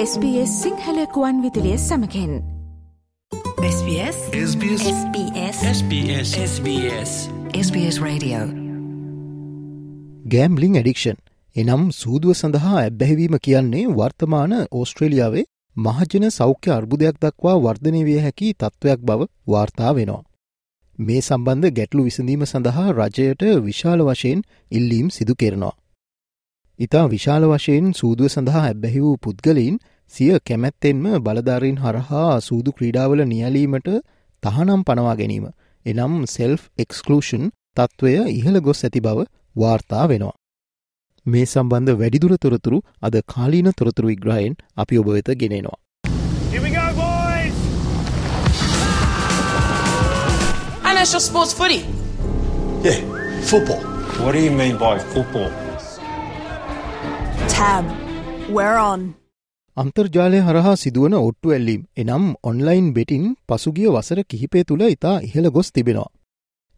SBS සිංහලකුවන් විදිලිය සමකෙන්. SBS SBS SBS SBS SBS SBS Radio. Gambling addiction එනම් සූදුව සඳහා ඇබ්බැහිවීම කියන්නේ වර්තමාන ඕස්ට්‍රේලියාවේ මහජන සෞඛ්‍ය අර්බුදයක් දක්වා වර්ධනය විය හැකි තත්ත්වයක් බව වාර්තා වෙනවා. මේ සම්බන්ධ ගැටලු විසඳීම සඳහා රජයට විශාල වශයෙන් ඉල්ලීම් සිදු කෙරනවා. ඉතා විශාල වශයෙන් සූදුව සඳහා ඇබ්බැහි වූ පුද්ගලයින් සිය කැමැත්තෙන්ම බලධාරීන් හරහා සූදු ක්‍රීඩාවල නියලීමට තහනම් පනවා ගැනීම එනම් සෙල්ෆ් එක්ස්කලූෂන් තත්ත්වය ඉහළ ගොස් ඇති බව වාර්තා වෙනවා. මේ සම්බන්ධ වැඩිදුර තොරතුරු අද කාලීන තොරතුරු විග්‍රහයෙන් අපි ඔබ වෙත ගෙනෙනවා. And that's your sports footy. Yeah, football. What do you mean by football? Tab. We're on. අන්තර්ජාලය හරහා සිදුවන ඔට්ටු ඇල්ලීම් එනම් ඔන්ලයින් බෙටින් පසුගිය වසර කිහිපේ තුළ ඉතා ඉහළ ගොස් තිබෙනවා.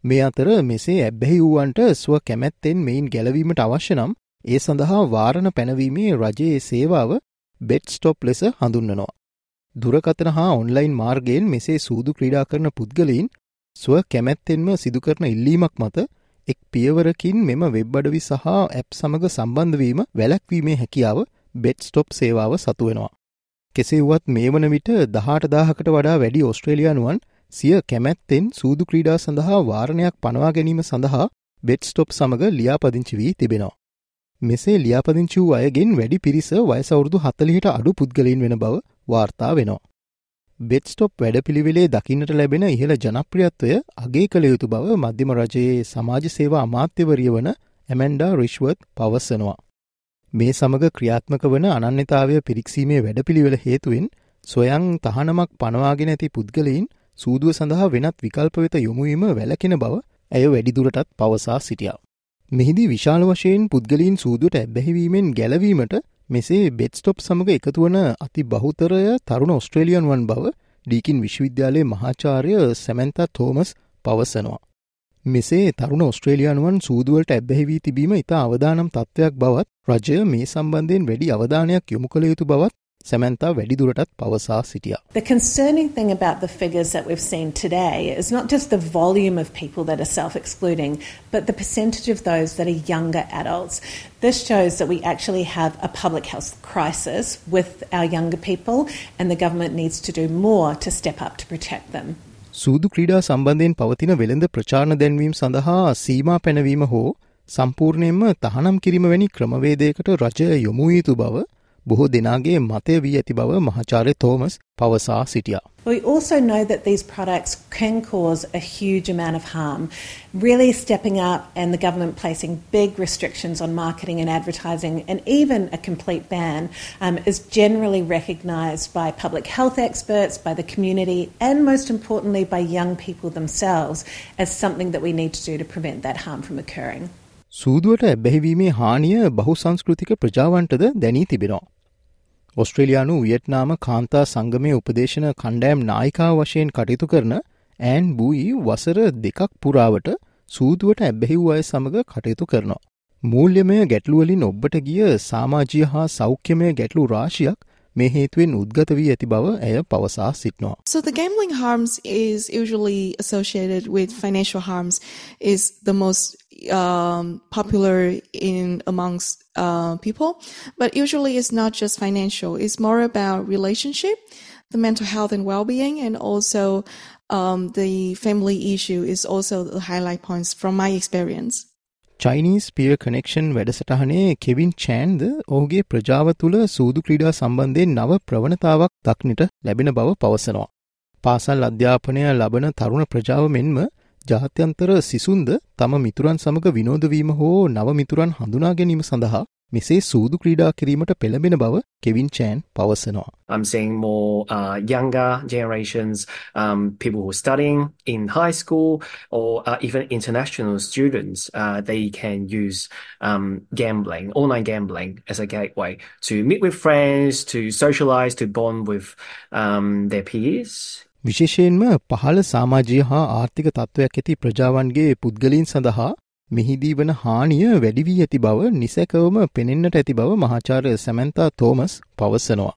මේ අතර මෙසේ ඇබ්බැහි වූවන්ට ස්ව කැමැත්තෙන් මෙයින් ගැලවීමට අවශ්‍ය නම් ඒ සඳහා වාරණ පැනවීමේ රජයේ සේවාව බෙට් ස්ටොප් ලෙස හඳුන්නනවා. දුරකතන හා ඔන්ලයින් මාර්ගයෙන් මෙසේ සූදු ක්‍රීඩා කරන පුද්ගලයින් ස්ව කැමැත්තෙන්ම සිදුකරන ඉල්ලීමක් මත එක් පියවරකින් මෙම වෙබ් අඩවි සහ ඇප් සමඟ සම්බන්ධවීම වැලැක්වීමේ හැකියාව බෙට් ස්ටොප් සේවාව සතුවෙනවා. කෙසේ වුවත් මේ වන විට දහට දාහකට වඩා වැඩි ඔස්ට්‍රේලියනුවන් සිය කැමැත්තෙන් සූදු ක්‍රීඩා සඳහා වාරණයක් පනවා ගැනීම සඳහා බෙට් ස්ටොප් සමඟ ලියාපදිංචි වී තිබෙනවා. මෙසේ ලියාපදිංචි වූ අයගෙන් වැඩි පිරිස වයසවුරුදු හතලිහිට අඩු පුද්ගලයින් වෙන බව වාර්තා වෙනවා. බෙට්ස්ටොප් වැඩපිළිවෙලේ දකින්නට ලැබෙන ඉහළ ජනප්‍රියත්වය අගේ කළ යුතු බව මධ්‍යම රජයේ සමාජ සේවා අමාත්‍යවරිය වන ඇමැන්ඩා රිශ්වත් පවස්සනවා. මේ සමග ක්‍රියාත්මක වන අනන්‍යතාවය පිරික්සීමේ වැඩපිළිවෙල හේතුවෙන් සොයං තහනමක් පනවාගෙන ඇති පුද්ගලයින් සූදුව සඳහා වෙනත් විකල්ප වෙත යොමුවීම වැලකෙන බව ඇය වැඩිදුරටත් පවසා සිටියා. මෙහිදී විශාල වශයෙන් පුද්ගලීන් සූදුවට ඇබැහිවීමෙන් ගැලවීමට මෙසේ බෙත්ස්ටොප් සමඟ එකතුවන අති බහුතරය තරුණ ඔස්ට්‍රේලියන් වන් බව ඩීකින් විශ්වවිද්‍යාලයේ මහාචාරය සැමැන්තා තෝමස් පවසනවා. මෙසේ තරුණ ඔස්ට්‍රේලියනුවන් සූදුවලට ඇබැහිවී තිබීම ඉතා අවදානම් තත්ත්වයක් බවත් රජය මේ සම්බන්ධයෙන් වැඩි අවධානයක් යොමු කළ යුතු බවත් සැමැන්තා වැඩිදුරටත් පවසා සිටියා. The concerning thing about the figures that we've seen today is not just the volume of people that are self excluding, but the percentage of those that are younger adults. This shows that we actually have a public health crisis with our younger people, and the government needs to do more to step up to protect them. සූදු ක්‍රීඩා සම්බන්ධයෙන් පවතින වෙළඳ ප්‍රචාරණ දැන්වීම් සඳහා සීමා පැනවීම හෝ සම්පූර්ණයෙන්ම තහනම් කිරීම වැනි ක්‍රමවේදයකට රජය යොමු යුතු බව බොහෝ දෙනාගේ මතය වී ඇති බව මහාචාර්ය තෝමස් පවසා සිටියා. We also know that these products can cause a huge amount of harm. Really stepping up and the government placing big restrictions on marketing and advertising, and even a complete ban, um, is generally recognised by public health experts, by the community, and most importantly by young people themselves as something that we need to do to prevent that harm from occurring. සූදුවට ඇබැහිවීමේ හානිය බහු සංස්කෘතික ප්‍රජාවන්ටද දැනී තිබෙනවා. ඔස්ට්‍රේලයානු වියට්නාම කාන්තා සංගමය උපදේශන කණ්ඩෑම් නායිකා වශයෙන් කටයුතු කරන and බූයි වසර දෙකක් පුරාවට සූදුවට ඇබැහිව් අය සමඟ කටයුතු කරනවා. මූල්‍යමය ගැටලුවලින් ඔබ්බට ගිය සාමාජය හා සෞඛ්‍යමය ගැටලු රාශියක් මේ හේතුවෙන් උද්ගත වී ඇති බව ඇය පවසා සිටනවා. So the gambling harms is usually associated with financial harms is the most um, popular in amongst uh, people, but usually it's not just financial. It's more about relationship, the mental health and well-being, and also um, the family issue is also the highlight points from my experience. Chinese පිය connection වැඩසටහනේ Kevin චෑන්ද ඔහුගේ ප්‍රජාව තුළ සූදු ක්‍රීඩා සම්බන්ධයෙන් නව ප්‍රවණතාවක් දක්නට ලැබෙන බව පවසනවා. පාසල් අධ්‍යාපනය ලබන තරුණ ප්‍රජාව මෙන්ම ජාත්‍යන්තර සිසුන්ද තම මිතුරන් සමඟ විනෝදවීම හෝ නව මිතුරන් හඳුනා ගැනීම සඳහා මෙසේ සූදු ක්‍රීඩා කිරීමට පෙළඹෙන බව කෙවින් චෑන් පවසනවා. I'm seeing more uh, younger generations, um, people who are studying in high school or uh, even international students. Uh, they can use um, gambling, online gambling, as a gateway to meet with friends, to socialize, to bond with um, their peers. විශේෂයෙන්ම පහළ සාමාජය හා ආර්ථික තත්ත්වයක් ඇති ප්‍රජාවන්ගේ පුද්ගලීන් සඳහා මෙහිදී වන හානිය වැඩි වී ඇති බව නිසැකවම පෙනෙන්නට ඇති බව මහාචාර්ය සැමන්තා තෝමස් පවසනවා.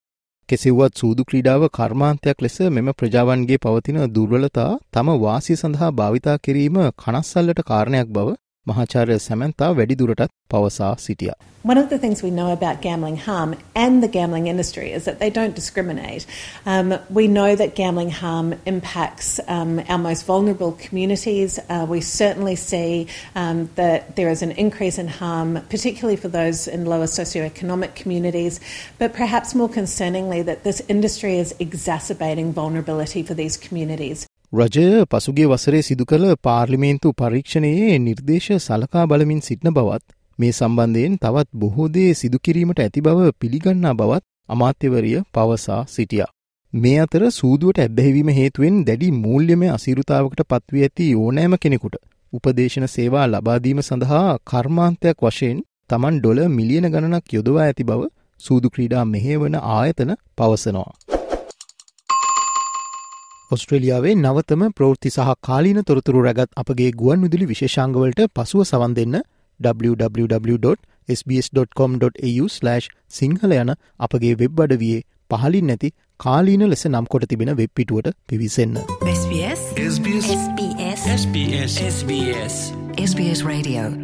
කෙසෙව්වත් සූදු ක්‍රීඩාව කර්මාන්තයක් ලෙස මෙම ප්‍රජාවන්ගේ පවතින දුර්වලතා තම වාසිය සඳහා භාවිතා කිරීම කනස්සල්ලට කාරණයක් බව මහාචාර්ය සැමන්තා වැඩිදුරටත් පවසා සිටියා. One of the things we know about gambling harm and the gambling industry is that they don't discriminate. Um, we know that gambling harm impacts um, our most vulnerable communities. Uh, we certainly see um, that there is an increase in harm, particularly for those in lower socioeconomic communities, but perhaps more concerningly, that this industry is exacerbating vulnerability for these communities. රජය පසුගේ වසරේ සිදු කළ පාර්ලිමේන්තු පරීක්ෂණයේ නිර්දේශ සලකා බලමින් සිටින බවත් මේ සම්බන්ධයෙන් තවත් බොහෝදේ සිදුකිරීමට ඇති බව පිළිගන්නා බවත් අමාත්‍යවරිය පවසා සිටියා. මේ අතර සූදුවට ඇබ්බැහිවීම හේතුවෙන් දැඩි මූල්‍යමය අසීරුතාවකට පත්වී ඇති ඕනෑම කෙනෙකුට උපදේශන සේවා ලබාදීම සඳහා කර්මාන්තයක් වශයෙන් තමන් ඩොල මිලියන ගණනක් යොදවා ඇති බව සූදු ක්‍රීඩා මෙහේවන ආයතන පවසනවා. ඔස්ට්‍රලියාවේ නවතම ප්‍රෘති සහ කාලීන තොරතුරු රැගත් අපගේ ගුවන් විදුලි විශේෂංගවලට පසුව සවන් දෙන්න www.sbs.com.au/ සිංහල යන අපගේ වෙබ් අඩවියේ පහලින් නැති කාලීන ලෙස නම් කොට තිබෙන වෙබ් පිටුවට පිවිසන්න. SBS SBS SBS SBS SBS SBS Radio